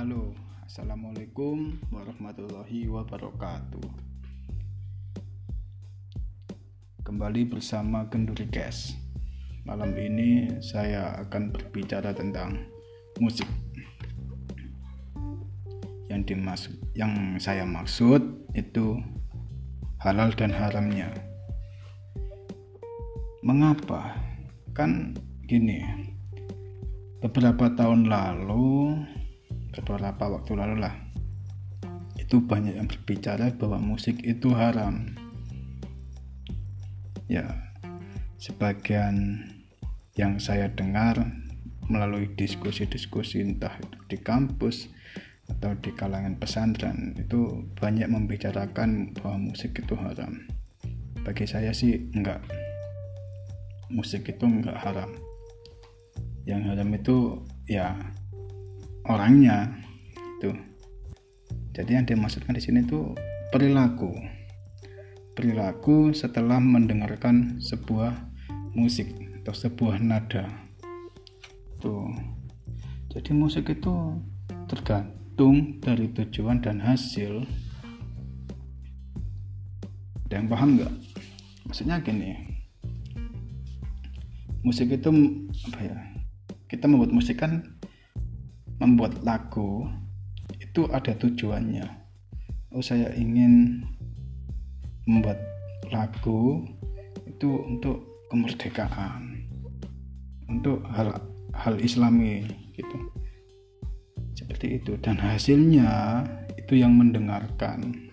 Halo, Assalamualaikum warahmatullahi wabarakatuh. Kembali bersama Genduri Cash. Malam ini saya akan berbicara tentang musik. Yang dimaksud yang saya maksud itu halal dan haramnya. Mengapa? Kan gini beberapa tahun lalu beberapa waktu lalu lah. Itu banyak yang berbicara bahwa musik itu haram. Ya sebagian yang saya dengar melalui diskusi-diskusi entah itu di kampus atau di kalangan pesantren itu banyak membicarakan bahwa musik itu haram. Bagi saya sih enggak. Musik itu enggak haram. Yang haram itu ya orangnya. Itu jadi yang dimaksudkan di sini itu perilaku. Perilaku setelah mendengarkan sebuah musik atau sebuah nada. Tuh. Jadi musik itu tergantung dari tujuan dan hasil. Ada yang paham nggak? Maksudnya gini. Musik itu apa ya? Kita membuat musik kan membuat lagu itu ada tujuannya. Oh saya ingin membuat lagu itu untuk kemerdekaan untuk hal hal islami gitu. Seperti itu. Dan hasilnya itu yang mendengarkan.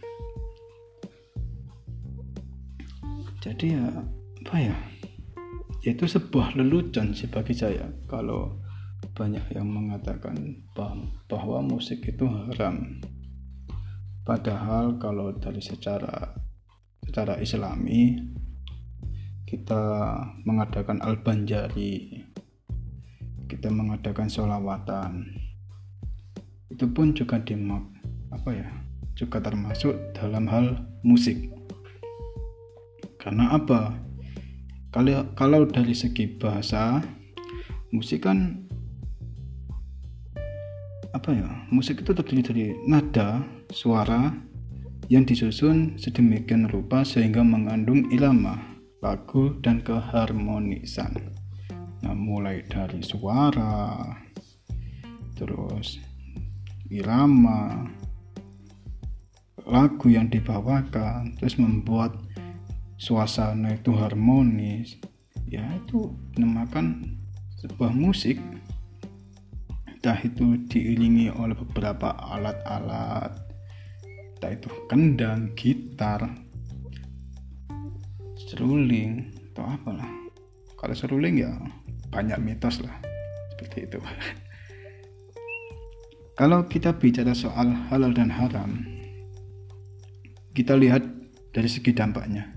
Jadi ya apa ya? Itu sebuah lelucon sebagai saya. Kalau banyak yang mengatakan bahwa musik itu haram. Padahal kalau dari secara secara islami kita mengadakan al-banjari. Kita mengadakan sholawatan. Itu pun juga dimak apa ya juga termasuk dalam hal musik. Karena apa? Kalau kalau dari segi bahasa musik kan apa ya musik itu terdiri dari nada suara yang disusun sedemikian rupa sehingga mengandung irama lagu dan keharmonisan. Nah mulai dari suara terus irama lagu yang dibawakan terus membuat suasana itu harmonis. Ya itu dinamakan sebuah musik entah itu diiringi oleh beberapa alat-alat. Entah itu kendang, gitar seruling atau apalah. Kalau seruling ya banyak mitos lah seperti itu. Kalau kita bicara soal halal dan haram kita lihat dari segi dampaknya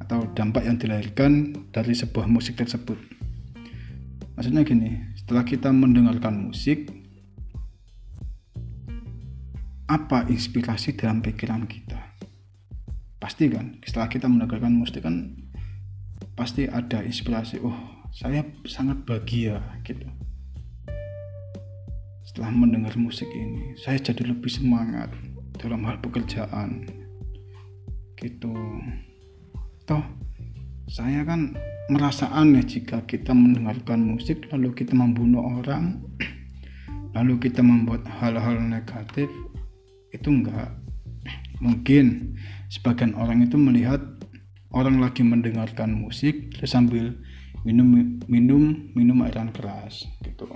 atau dampak yang dilahirkan dari sebuah musik tersebut. Maksudnya gini setelah kita mendengarkan musik apa inspirasi dalam pikiran kita? Pasti kan setelah kita mendengarkan musik kan pasti ada inspirasi oh saya sangat bahagia gitu. Setelah mendengar musik ini saya jadi lebih semangat dalam hal pekerjaan gitu. Toh saya kan merasa aneh jika kita mendengarkan musik lalu kita membunuh orang lalu kita membuat hal-hal negatif itu enggak mungkin. Sebagian orang itu melihat orang lagi mendengarkan musik sambil minum minum minum airan keras gitu.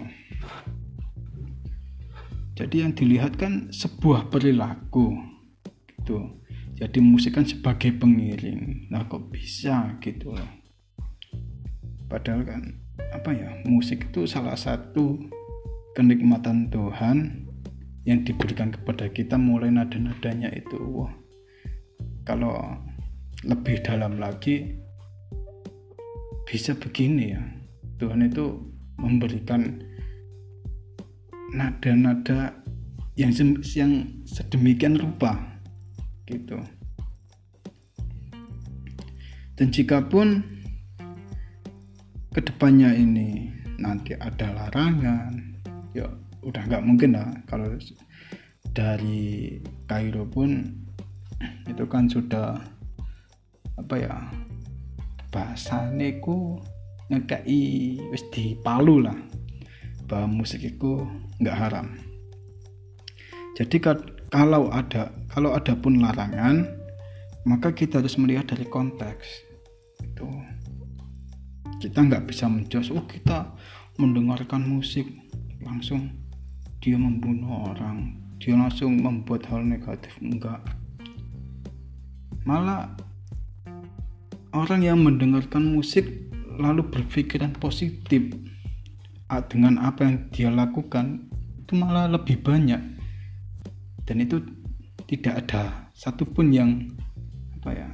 Jadi yang dilihat kan sebuah perilaku gitu. Jadi musik kan sebagai pengiring. Nah kok bisa gitu loh padahal kan apa ya musik itu salah satu kenikmatan Tuhan yang diberikan kepada kita mulai nada-nadanya itu wah. Kalau lebih dalam lagi bisa begini ya. Tuhan itu memberikan nada-nada yang yang sedemikian rupa gitu. Dan jika pun ke depannya ini nanti ada larangan ya udah nggak mungkin lah. Kalau dari Kairo pun itu kan sudah apa ya bahasa neku ngekei wis palu lah. Bahwa musik itu nggak haram. Jadi kalau ada kalau ada pun larangan maka kita harus melihat dari konteks itu kita nggak bisa menjudge oh kita mendengarkan musik. Langsung dia membunuh orang. Dia langsung membuat hal negatif. Enggak. Malah orang yang mendengarkan musik lalu berpikiran positif dengan apa yang dia lakukan itu malah lebih banyak. Dan itu tidak ada satupun yang apa ya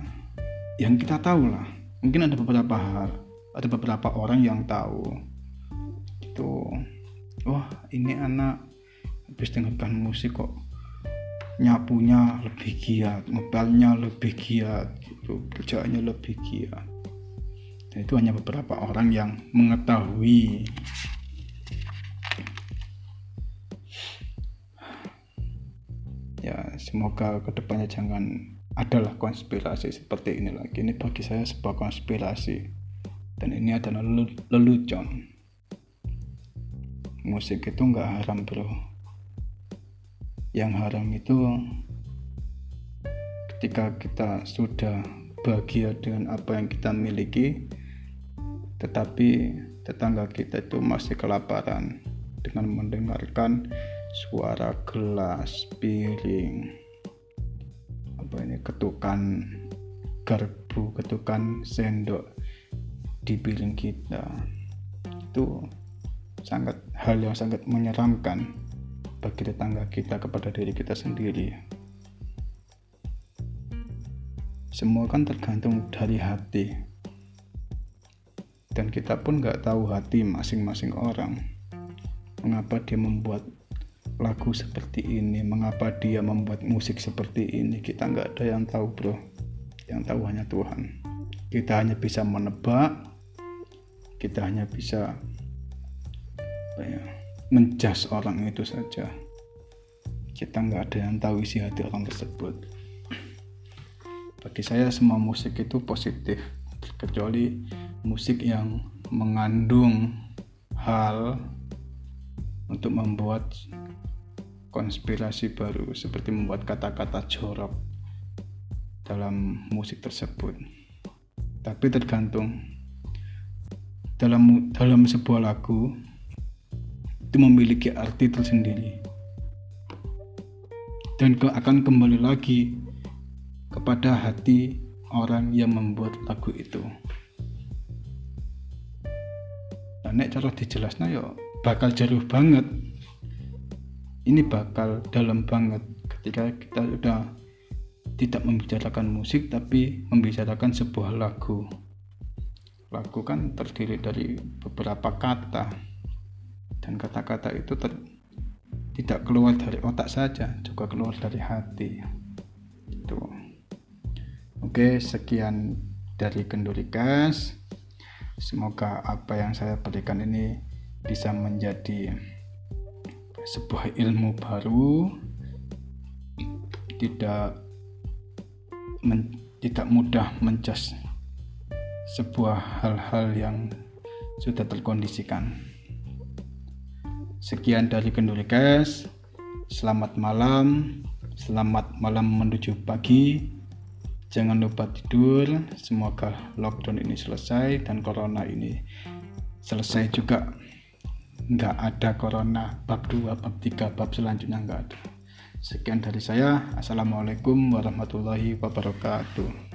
yang kita tahu lah mungkin ada beberapa hal ada beberapa orang yang tahu. Itu wah ini anak habis dengarkan musik kok nyapunya lebih giat ngepelnya lebih giat gitu. Kerjaannya lebih giat. Dan itu hanya beberapa orang yang mengetahui. Ya semoga ke depannya jangan adalah konspirasi seperti ini lagi. Ini bagi saya sebuah konspirasi dan ini adalah lelucon. Musik itu nggak haram bro. Yang haram itu ketika kita sudah bahagia dengan apa yang kita miliki tetapi tetangga kita itu masih kelaparan dengan mendengarkan suara gelas piring apa ini ketukan garpu ketukan sendok di piring kita. Itu sangat hal yang sangat menyeramkan bagi tetangga kita kepada diri kita sendiri. Semua kan tergantung dari hati. Dan kita pun nggak tahu hati masing-masing orang. Mengapa dia membuat lagu seperti ini? Mengapa dia membuat musik seperti ini? Kita nggak ada yang tahu bro. Yang tahu hanya Tuhan. Kita hanya bisa menebak kita hanya bisa ya, menjas orang itu saja kita nggak ada yang tahu isi hati orang tersebut bagi saya semua musik itu positif kecuali musik yang mengandung hal untuk membuat konspirasi baru seperti membuat kata-kata jorok dalam musik tersebut. Tapi tergantung dalam dalam sebuah lagu itu memiliki arti tersendiri. Dan ke, akan kembali lagi kepada hati orang yang membuat lagu itu. Nah, nek cara dijelasnya ya bakal jauh banget. Ini bakal dalam banget ketika kita sudah tidak membicarakan musik tapi membicarakan sebuah lagu lagu kan terdiri dari beberapa kata. Dan kata-kata itu ter, tidak keluar dari otak saja juga keluar dari hati. Itu. Oke sekian dari Kendurikas semoga apa yang saya berikan ini bisa menjadi sebuah ilmu baru. Tidak men, tidak mudah mencas sebuah hal-hal yang sudah terkondisikan. Sekian dari Kendulikes. Selamat malam. Selamat malam menuju pagi. Jangan lupa tidur. Semoga lockdown ini selesai dan corona ini selesai juga nggak ada corona bab 2 bab 3 bab selanjutnya nggak ada sekian dari saya assalamualaikum warahmatullahi wabarakatuh